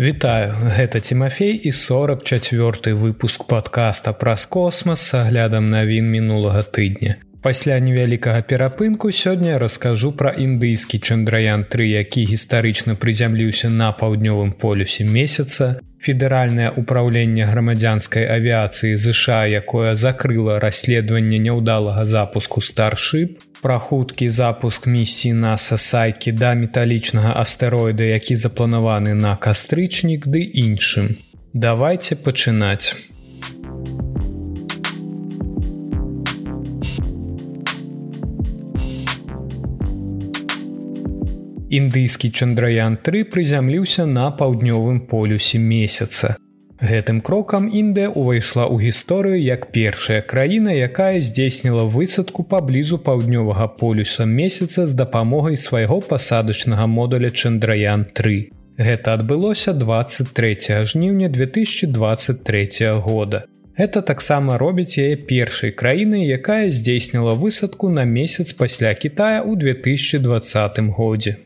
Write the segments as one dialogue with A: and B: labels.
A: Вітаю, гэта Тимофей і 44 выпуск подкаста праз космас с аглядам навін мінулага тыдня. Пасля невялікага перапынку сёння раскажу пра індыйскі чандраян 3, які гістарычна прызямліўся на паўднёвым полюсе месяца, федэральнае ўпраўленне грамадзянскай авіяцыі ЗША, якое закрыла расследаванне няўдалага запуску старship, пра хуткі запуск місіі наса сайкі да металічнага астэроіда, які запланаваны на кастрычнік ды іншым. Давайте пачынаць. Індыйскі чандраян 3 прызямліўся на паўднёвым полюсе месяца. Гэтым крокам Індыя ўвайшла ў гісторыю як першая краіна, якая здзейсніла высадку паблізу паўднёвага полюса месяца з дапамогай свайго пасадачнага модуля чандраян 3. Гэта адбылося 23 жніўня 2023 года. Гэта таксама робіць яе першай краінай, якая здзейсніла высадку на месяц пасля Китая ў 2020 годзе.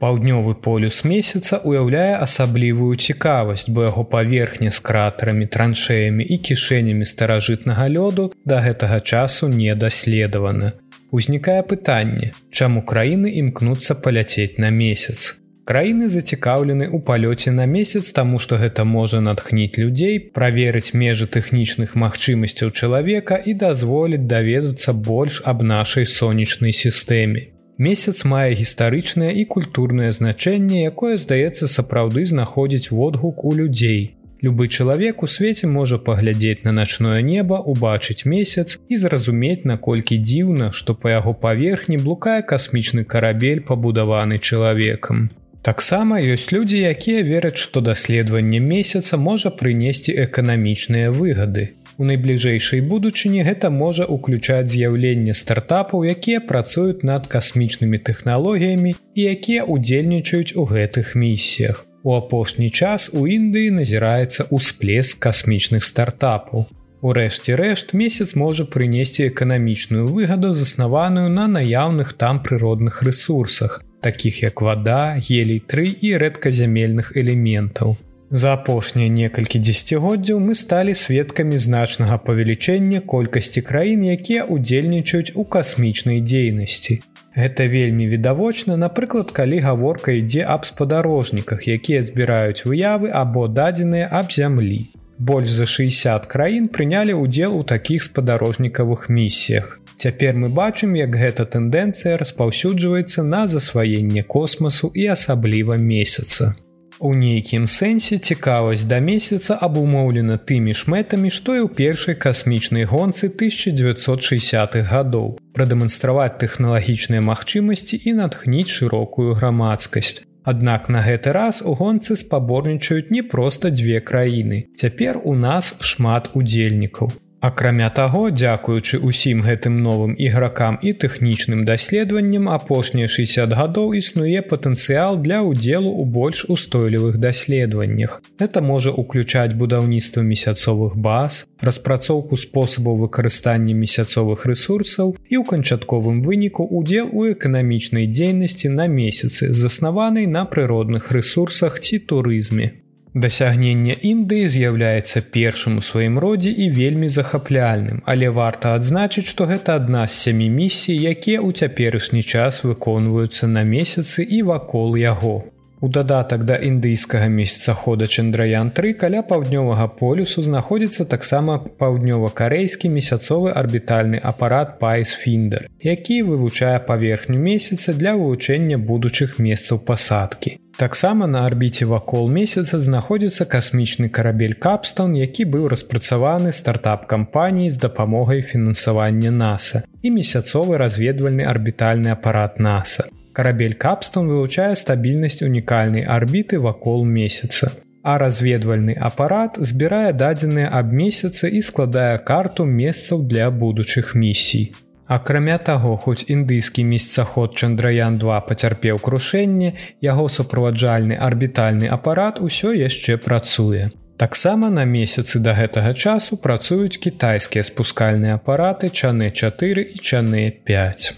A: Паўднёвы полюс месяца ўяўляе асаблівую цікавасць, бо яго паверхня з кратарамі, траншеямі і кішэнямі старажытнага лёду да гэтага часу не даследавана. Узнікае пытанне, чаму краіны імкнуцца паляцець на месяц. Краіны зацікаўлены ў палёце на месяц, таму што гэта можа натхніць людзей, праверыць межы тэхнічных магчымасцяў чалавека і дазволіць даведацца больш аб нашай сонечнай сістэме. Месяц мае гістарычнае і культурнае значэнне, якое здаецца сапраўды знаходзіць водгук у людзей. Любы чалавек у свеце можа паглядзець на начное неба, убачыць месяц і зразумець, наколькі дзіўна, што па яго паверхні блукае касмічны карабель, пабудаваны чалавекам. Таксама ёсць людзі, якія вераць, што даследаванне месяца можа прынесці эканамічныя выгады. У найбліжэйшай будучыні гэта можа ўключаць з'яўленне стартапаў, якія працуюць над касмічнымі тэхналогіямі і якія ўдзельнічаюць у гэтых місіях. У апошні час у Індыі назіраецца ўсплеск касмічных стартапаў. Урэшце рэшт месяц можа прынесці эканамічную выгаду, заснаваную на наяўных там прыродных ресурсах, такіх як вада, гелій-3 і рэдказямельных элементаў. За апошнія некалькі дзегоддзяў мы сталі сведкамі значнага павелічэння колькасці краін, якія ўдзельнічаюць у касмічнай дзейнасці. Гэта вельмі відавочна, напрыклад, калі гаворка ідзе аб спадарожніках, якія збіраюць выявы або дадзеныя аб зямлі. Больш за 60 краін прынялі ўдзел у такіх спадарожнікавых місіях. Цяпер мы бачым, як гэта тэндэнцыя распаўсюджваецца на засваенне космасу і асабліва месяца. У нейкім сэнсе цікавасць да месяца абумоўлена тымі ж мэтамі, што і ў першай касмічнай гонцы 1960-х гадоў, прадэманстраваць тэхналагічныя магчымасці і натхніць шырокую грамадскасць. Аднак на гэты раз у гонцы спаборнічаюць не проста дзве краіны. Цяпер у нас шмат удзельнікаў. Акрамя таго, дзякуючы ўсім гэтым новым ігракам і тэхнічным даследаваннем апошнія 60 гадоў існуе патэнцыял для ўдзелу ў больш устойлівых даследаваннях. Это можа ўключаць будаўніцтва месяцовых баз, распрацоўку спосабаў выкарыстання месяцовых ресурсаў і ў канчатковым выніку удзел у эканамічнай дзейнасці на месяцы, заснаванай на прыродных ресурсах ці турызме. Дасягненне Індыі з'яўляецца першым у сваім родзе і вельмі захапляльным, але варта адзначыць, што гэта адна з сямі місій, якія ў цяперашні час выконваюцца на месяцы і вакол яго. У дадатак да індыйскага месяцахода Чандраян 3 каля паўднёвага полюсу знаходзіцца таксама паўднёва-карейскі месяцовы арбітальны апарат Пайс Фіндер, які вывучае паверхню месяца для вывучэння будучых месцаў пасадкі. Таксама на арбіце вакол месяца знаходзіцца касмічны карабель капстон, які быў распрацаваны стартап-кампаніі з дапамогай фінансавання NASAа і месяцовы разведвальны арбітальны апарат NASAа. Карабель капстон вывучае стабільнасць унікальнай арбіты вакол месяца. А разведвальны апарат збірае дадзеныя аб месяцы і складае карту месцаў для будучых місій. Акрамя таго, хоць індыйскі месяцаход Чандраян 2 пацярпеў крушэнне, яго суправаджальны арбітальны апарат усё яшчэ працуе. Таксама на месяцы да гэтага часу працуюць кітайскія спускальныя апараты чаны 4 і чаны 5.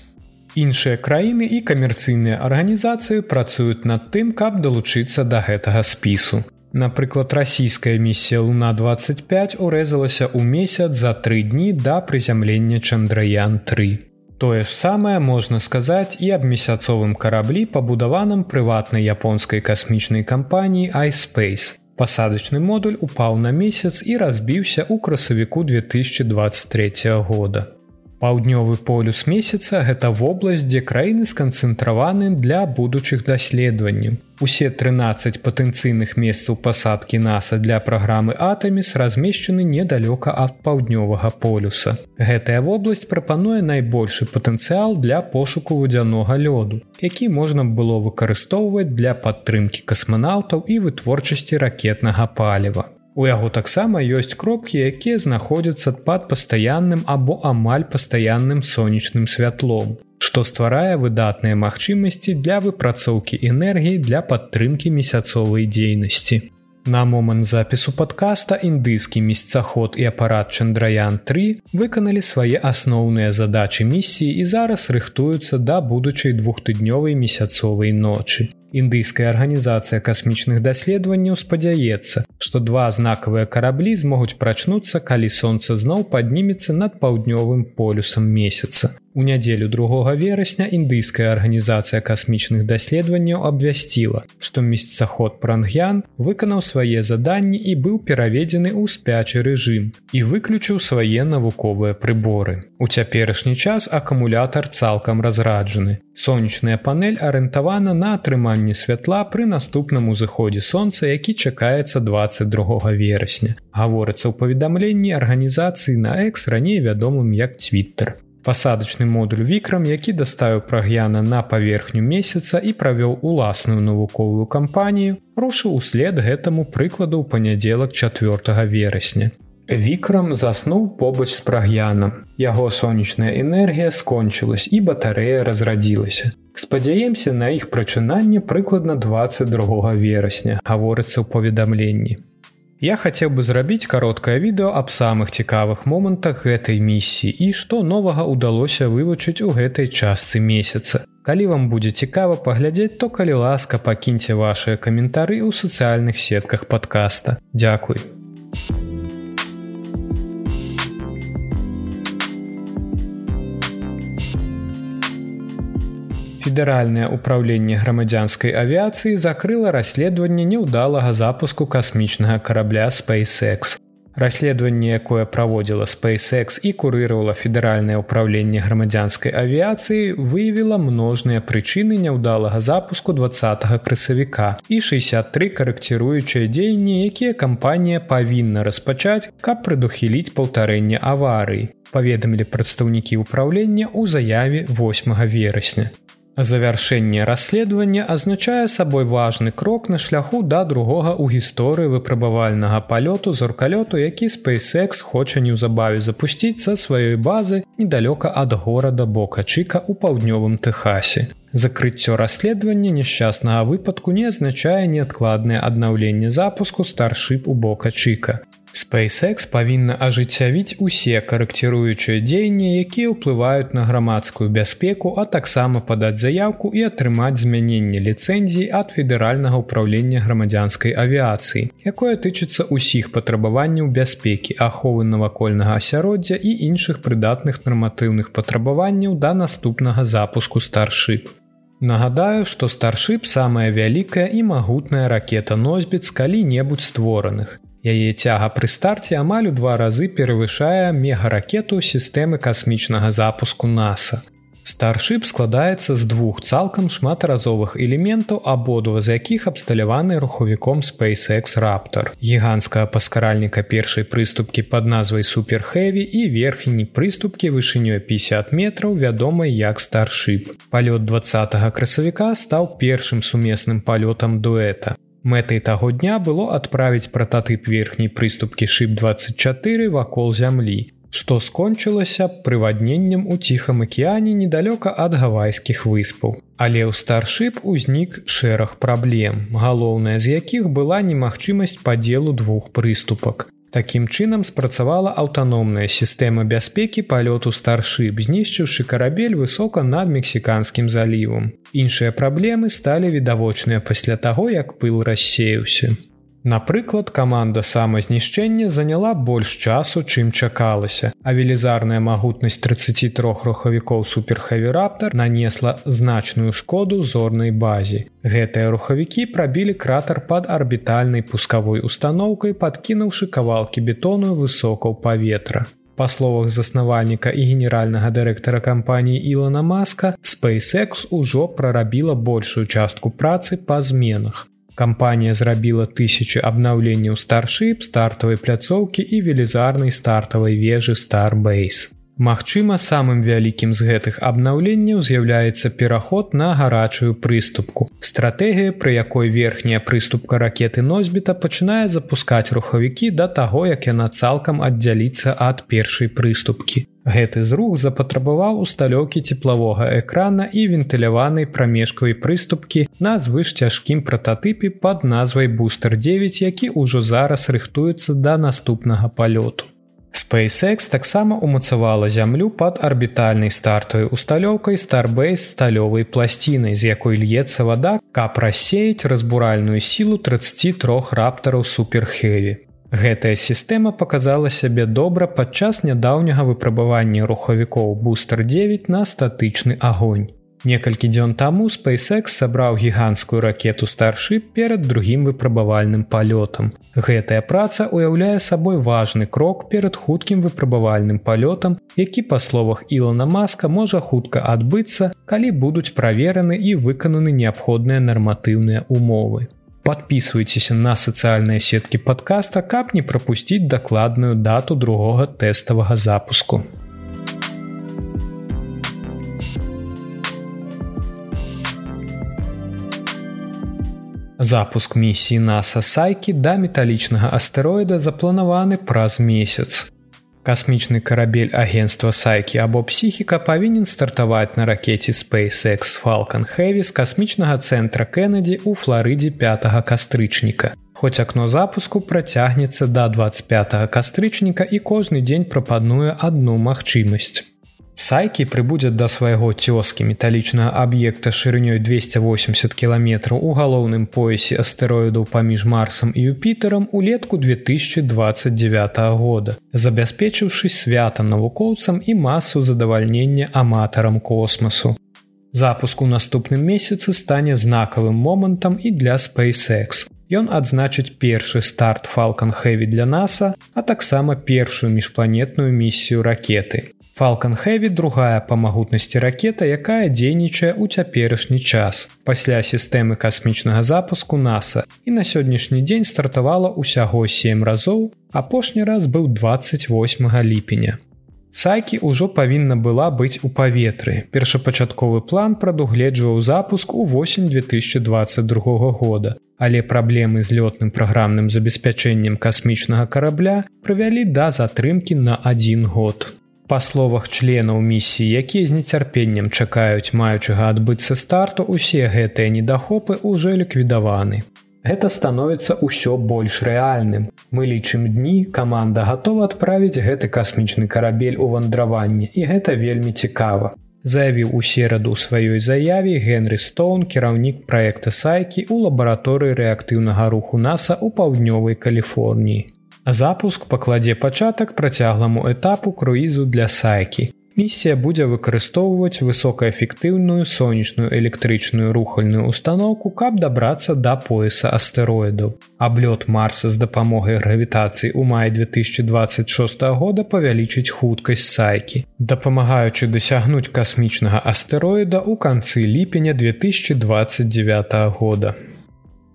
A: Іншыя краіны і камерцыйныя арганізацыі працуюць над тым, каб далучыцца да гэтага спісу. Напрыклад, расійская місія Луна 25 урэзалася ў месяц за тры дні да прызямлення Чандраян 3. Тое ж самае можна сказаць і аб месяцовым караблі, пабудаваным прыватнай японскай касмічнай кампаніі iSpace. Пасадачны модуль упаў на месяц і разбіўся ў красавіку 2023 года. Паўднёвы полюс месяца гэта вобласць, дзе краіны сканцэнтраваны для будучых даследаванняў. Усе 13 патэнцыйных месцаў пасадкі NASAа для праграмы Атаміс размешчаны недалёка ад паўднёвага полюса. Гэтая вобласць прапануе найбольшы патэнцыял для пошуку вадзянога лёду, які можна было выкарыстоўваць для падтрымкі касманаўтаў і вытворчасці ракетнага паліва. У яго таксама ёсць кропкі, якія знаходзяцца пад пастаянным або амаль пастаянным сонечным святлом, што стварае выдатныя магчымасці для выпрацоўкі энергіі для падтрымкі месяцовай дзейнасці. На момант запісу падкаста індыйскі месцаход і апарат Чандраян 3 выканалі свае асноўныя задачы місіі і зараз рыхтуюцца да будучай двухтыднёвай месяцовай ночы. Індыйская арганізацыя касмічных даследаванняў спадзяецца, што два знакавыя караблі змогуць прачнуцца, калі сонца зноў паднімецца над паўднёвым полюсам месяца. У нядзелю другога верасня індыйская арганізацыя касмічных даследаванняў абвясціла, што месцаход Прангян выканаў свае заданні і быў пераведзены ў спячы рэжым і выключыў свае навуковыя прыборы. У цяперашні час акумулятар цалкам разраджаны. Сонечная панель арыентавана на атрыманне святла пры наступным узыходзе сонца, які чакаецца 22 верасня. Гаворыцца ў паведамленні арганізацыі на экс раней вядомым як Twitter пасадачны модуль вікрам які даставіў праг'яна на паверхню месяца і правёў уласную навуковую кампанію рушыў услед гэтаму прыкладу ў панядзелак 4 верасня. Вікрам заснуў побач з праг'янам. Яго сонечная энергія скончылась і батарэя разрадзілася спадзяемся на іх прачынанне прыкладна 22 верасня гаворыцца ў паведамленні Я хацеў бы зрабіць кароткае відэо аб самых цікавых момантах гэтай місіі і што новага ўдалося вывучыць у гэтай частцы месяца. Калі вам будзе цікава паглядзець, то калі ласка пакіньце вашыя каментары ў сацыяльных сетках падкаста. Дякуй. Федэральнае ўправленне грамадзянскай авіяцыі закрыла расследаванне няўдалага запуску касмічнага карабля SpaceX. Расследаванне, якое праводзіла SpaceX і курыравала федэральнае ўправленне грамадзянскай авіяцыі, выявіла множныя прычыны няўдалага запуску два красавіка і 63 карэкціруючыя дзеянні, якія кампанія павінна распачаць, каб прадухіліць паўтарэнне аварыі. Паведамілі прадстаўнікі ўправлення ў заяве 8 верасня. Завяршэнне расследавання азначае сабой важны крок на шляху да другога ў гісторыі выпрабавальнага палёту зоркалёту, які SpaceX хоча неўзабаве запусціць са сваёй базы недалёка ад горада бока Чыка ў паўднёвым Тэхасе. Закрыццё расследавання няшчаснага выпадку не азначае неадкладнае аднаўленне запуску старшып у бока Чыка. SpaceX павінна ажыццявіць усе карэкціруючыя дзеянні, якія ўплываюць на грамадскую бяспеку, а таксама падаць заявку і атрымаць змяненне ліцэнзій ад федэральнага ўправлення грамадзянскай авіяцыі, якое тычыцца ўсіх патрабаванняў бяспекі, аховы навакольнага асяроддзя і іншых прыдатных нарматыўных патрабаванняў да наступнага запуску старшып. Нагадаю, што старшып самая вялікая і магутная ракета носьбіц калі-небудзь створаных. Яе цяга пры старце амаль у два разы перавышае мегаракету сістэмы касмічнага запуску NASAа. Старшып складаецца з двух цалкам шматразовых элементаў, абодва з якіх абсталяваны рухавіком SpaceX Раптор. Гіганцкага паскаральніка першай прыступкі пад назвай суперхэві і верхні прыступкі вышынёй 50 метраў вядомай як старшып. Палёт два красавіка стаў першым сумесным палётам дуэта. Мэтай таго дня было адправіць прататып верхняй прыступкі шып24 вакол зямлі, што скончылася прывадненнем у ціхам акіяне недалёка ад гавайскіх выспаў. Але ў старшып узнік шэраг праблем, галоўная з якіх была немагчымасць падзелу двух прыступак. Такім чынам спрацавала аўтаномная сістэма бяспекі палёту старшып, знішчыўшы карабель высока над мексіканскім залівам. Іншыя праблемы сталі відавочныя пасля таго, як пыл рассеяўся. Напрыклад, каманда самазнішчэння заняла больш часу, чым чакалася, а велізарная магутнасць 33 рухавікоў суперхавіраптар нанесла значную шкоду зорнай базе. Гэтыя рухавікі прабілі кратар пад арбітальнай пускавой установкай, падкінуўшы кавалкі бетону высокаў паветра. Па словах заснавальніка і генеральнага дырэктара кампаніі Ілана Маска, SpaceX ужо прарабіла большую частку працы па зменах. Кампанія зрабіла тысячи абнаўленняў старшып стартавай пляцоўкі і велізарнай стартавай вежы Starbase. Магчыма, самым вялікім з гэтых абнаўленняў з'яўляецца пераход на гарачую прыступку. Стратэгія, пры якой верхняя прыступка ракеты носьбіта пачынае запускаць рухавікі да таго, як яна цалкам аддзяліцца ад першай прыступкі. Гэты зрух запатрабаваў усталёўкі цеплавога экрана і вентыляванай прамежкавай прыступкі на звыш цяжкім прататыпе пад назвай бустер 9, які ўжо зараз рыхтуецца да наступнага палёту. SpaceX таксама умацавала зямлю пад арбітальнай стартавай усталёўкай Starbase сталёвай пласцінай, з якой льецца вада, каб рассеяць разбуральную сілу 33 раптараў суперхеві. Гэтая сістэма показала сябе добра падчас нядаўняга выпрабавання рухавікоў бустер 9 на статычны агонь. Некалькі дзён таму SpaceX сабраў гіганцкую ракету старшы перад другім выпрабавальным палётам. Гэтая праца ўяўляе сабой важны крок перад хуткім выпрабавальным палётам, які па словах Ілона Маска можа хутка адбыцца, калі будуць правераны і выкананы неабходныя нарматыўныя умовы. Подписывайтеся на сацыяльныя сеткі подкаста, каб не прапусціць дакладную дату другога тэставага запуску. Запуск місіі NASAа сайкі да металічнага астэроіда запланаваны праз месяц. Касмічны карабель агенства сайкі або псіхіка павінен стартаваць на ракете SpaceX Falcon Heavy з касмічнага цэнтра Кеннеді ў Флорыдзе 5 кастрычніка. Хоць акно запуску працягнецца да 25 кастрычніка і кожны дзень прапануе адну магчымасць. Сайкі прыбудзе да свайго цёскі металічнага аб'екта шырынёй 280 кіламетраў у галоўным поясе астэроідаў паміж марсам і юпітерам улетку 2029 года, забяспечыўшы свята навукоўцам і масу задавальнення аматарам космасу. Запуск у наступным месяцы стане знакавым момантам і для SpaceX. Ён адзначыць першы старт Falcon Heavy для NASA, а таксама першую міжпланетную місію ракеты. Falcon Heavy другая па магутнасці ракета, якая дзейнічае ў цяперашні час. Пасля сістэмы касмічнага запуску NASA і на сённяшні дзень стартавала ўсяго 7 разоў, апошні раз быў 28 ліпеня. Сайкі ўжо павінна была быць у паветры. Першапачатковы план прадугледжваў запуск у восень 2022 года. Але праблемы з лётным праграмным забеспячэннем касмічнага карабля прывялі да затрымкі на адзін год. Па словах членаў місіі, якія з нецярпеннем чакаюць маючага адбыцца старту, усе гэтыя недахопы ўжо ліквідаваны. Гэта становіцца ўсё больш рэальным. Мы лічым дні, каманда гатова адправіць гэты касмічны карабель у вандраванне і гэта вельмі цікава. Заявіў у сераду сваёй заяве Генры Стоун, кіраўнік праекта сайкі ў лабараторыі рэактыўнага руху NASAа ў паўднёвай Каліфорніі. Запуск пакладзе пачатак працягламу этапу круізу для сайкі. Місія будзе выкарыстоўваць высокаэфектыўную сонечную электрычную рухальную установку, каб дабрацца да пояса астэроідаў. Аблёт Марса з дапамогай гравітацыі ў маі 2026 года павялічыць хуткасць сайкі, дапамагаючы дасягнуць касмічнага астэроіда ў канцы ліпеня 2029 года.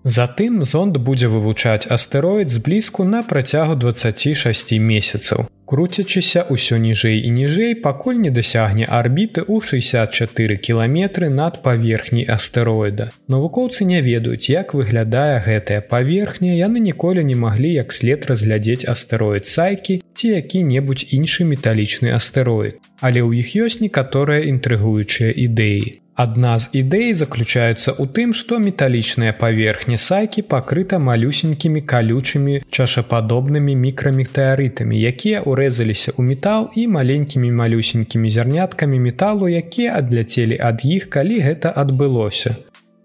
A: Затым зонд будзе вывучаць астэроід зблізку на працягу 26 месяцаў. Круцячыся ўсё ніжэй і ніжэй, пакуль не дасягне арбіты ў 64 кіламетры над паверхняй астэроіда. Навукоўцы не ведаюць, як выглядае гэтая паверхня, яны ніколі не маглі як след разглядзець астэроід сайкі ці які-небудзь іншы металічны астэроід. Але ў іх ёсць некаторыя інтрыгуючыя ідэі. Адна з ідэй заключаецца ў тым, што металічная паверхня сайкі пакрыта малюсенькімі калючымі чашападобнымі мікраметэарытамі, якія ўрэзаліся ў метал і маленькімі малюсенькімі зярняткамі металу, якія адляцелі ад іх, калі гэта адбылося.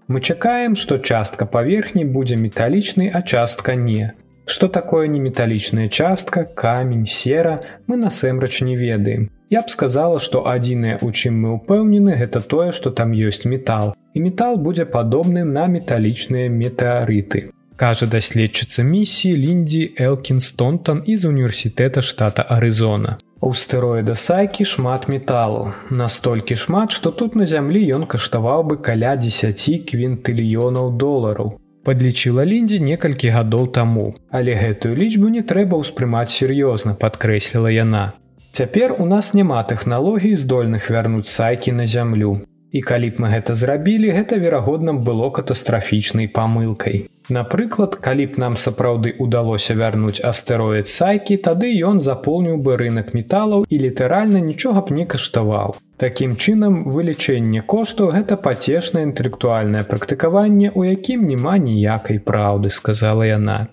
A: Мы чакаем, што частка паверхні будзе металічнай, а частка не. Што такое неметалічная частка, камень, сера, мы насэмрач не ведаем. Я б сказала, што адзінае, у чым мы ўпэўнены, гэта тое, што там ёсць метал. І метал будзе падобны на металічныя метэарыты. Кажа даследчыца місіі Ліндзі Элкін Стонтон з універсітэта штата Арызона. У стэроіда сайкі шмат металу. Настолькі шмат, што тут на зямлі ён каштаваў бы каля 10 квінтыльёнаў долараў падлічыла ліндзі некалькі гадоў таму, але гэтую лічбу не трэба ўспрымаць сур'ёзна, падкрэсліла яна. Цяпер у нас няма тэхналогій здольных вярнуць сайкі на зямлю. І калі б мы гэта зрабілі, гэта верагодна было катастрафічнай памылкай. Напрыклад, калі б нам сапраўды ўдалося вярнуць астэроід сайкі, тады ён запоўніў бы рынок металаў і літаральна нічога б не каштаваў. Такім чынам, вылічэнне кошту гэта пацешнае інтэлектуальнае практыкаванне, у якім няма ніякай праўды, сказала яна.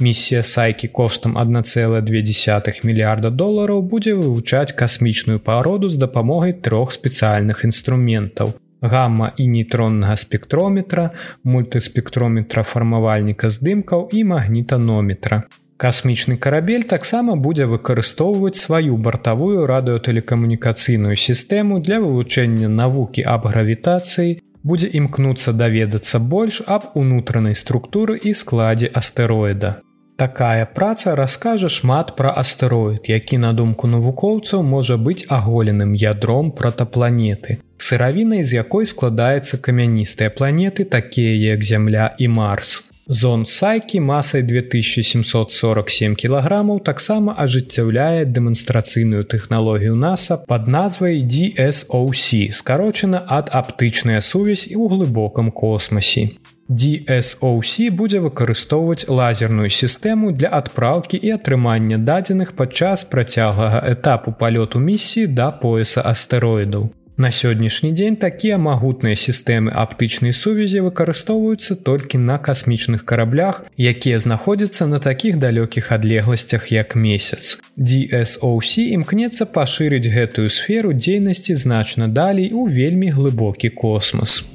A: Місія сайкі коштам 1,2 мільярда долараў будзе вывучаць касмічную пароду з дапамогай трох спецыяльных інструментаў. Гамма і нейтроннага спектрометра, мультыспектрометра фармавальніка здымкаў і магнітанометра. Касмічны карабель таксама будзе выкарыстоўваць сваю бартавую радыётэлекамунікацыйную сістэму для вывучэння навукі аб гравітацыі, будзе імкнуцца даведацца больш аб унутранай структуры і складзе астэроіда. Такая праца раскажа шмат пра астэроід, які на думку навукоўцаў можа быць аголеным ядром протапланеты, сыравінай з якой складаецца камяністыя планеты такія як зямля і марс. Зон сайкі масай 2747 кілаграмаў таксама ажыццяўляе дэманстрацыйную тэхналогію NASAа пад назвай DSOC, скарочана ад аптычная сувязь і ў глыбокам космасе. DSOC будзе выкарыстоўваць лазерную сістэму для адпраўкі і атрымання дадзеных падчас працяглага этапу палёту місіі да пояса астэроідаў. На сённяшні дзень такія магутныя сістэмы аптычнай сувязі выкарыстоўваюцца толькі на касмічных караблях, якія знаходзяцца на такіх далёкіх адлегласцях як месяц. DSOC імкнецца пашырыць гэтую сферу дзейнасці значна далей у вельмі глыбокі космос.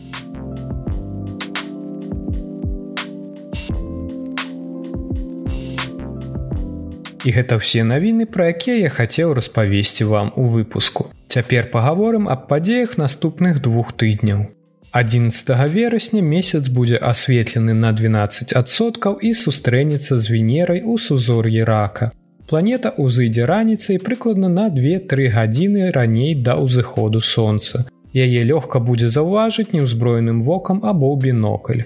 A: І гэта ўсе навіны, пра якія я хацеў распавесці вам у выпуску. Цяпер пагаворым аб падзеях наступных двух тыдняў. 11 верасня месяц будзе асветлены на 12соткаў і сустрэнецца з венерай у сузор'і рака. Планета ўзыдзе раніцай прыкладна на 2-3 гадзіны раней да ўзыходу сонца. Яе лёгка будзе заўважыць неўзброеным вокам або бінокль.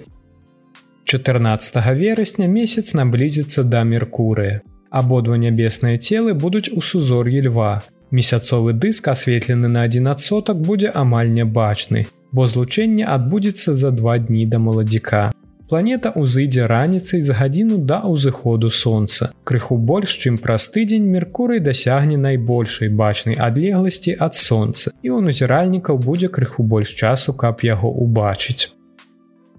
A: 14 верасня месяц наблізіцца да Меркурыя. Абодва нябесныя целы будуць у сузор'і льва. Месяцовы дыск асветлены на 11сотак будзе амаль нябачны, бо злучэнне адбудзецца за два дні да маладзіка. Планета ўзыдзе раніцай за гадзіну да ўзыходу сонца. Крыху больш, чым праз тыдзень Меркурый дасягне найбольшай бачнай адлегласці ад сонца і ў назіральнікаў будзе крыху больш часу, каб яго ўбачыць.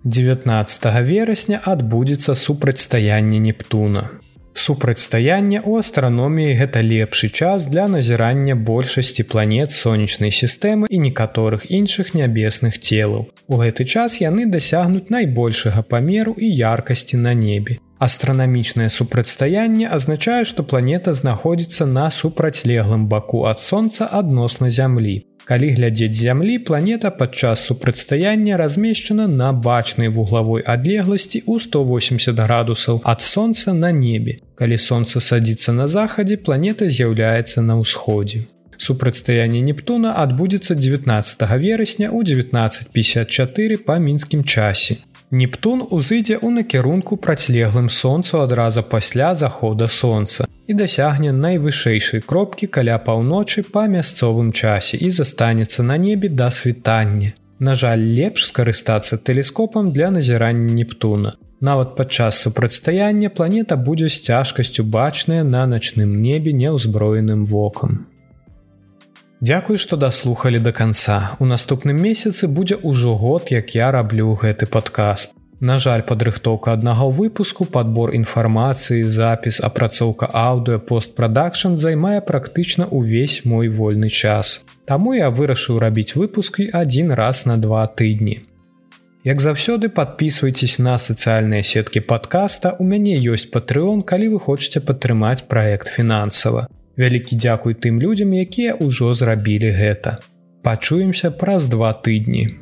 A: 19 верасня адбудзецца супрацьстаянне Нептуна. Супрацьстаянне ў астраноміі гэта лепшы час для назірання большасці планет сонечнай сістэмы і некаторых іншых нябесных целаў. У гэты час яны дасягнуць найбольшага памеру і яркасці на небе. Астранамічнае супрацьстаянне азначае, што планета знаходзіцца на супрацьлеглым баку ад сонца адносна зямлі. Калі глядзець зямлі, планета падчас супрацьстаяння размешчана на бачнай вуглавой адлегласці ў 180 градусаў ад сонца на небе. Калі сонца садзіцца на захадзе, планета з'яўляецца на ўсходзе. Супрацьстаянне Нептуна адбудзецца 19 верасня ў 1954 па мінскім часе. Нептун узыдзе ў накірунку працьлеглым сонцу адразу пасля захода сонца і дасягне найвышэйшай кропкі каля паўночы па мясцовым часе і застанецца на небе да світання. На жаль, лепш скарыстацца тэлескопам для назірання Нептуна. Нават падчас супрацьстаяння планета будзе з цяжкасцю бачная на начным небе неўзброеным вокам. Дзякуй, што даслухалі да канца. У наступным месяцы будзе ўжо год, як я раблю гэты падкаст. На жаль, падрыхтоўка аднаго выпуску, падбор інфармацыі, запіс, апрацоўка аўдыо, постпрадакшн займае практычна ўвесь мой вольны час. Таму я вырашыў рабіць выпускі адзін раз на два тыдні. Як заўсёды подписывайтесь на сацыяльныя сеткі подкаста у мяне ёсць патрыон калі вы хочаце падтрымаць проект фінансава вялікі дзякуй тым людзям якія ўжо зрабілі гэта. Пачуемся праз два тыдні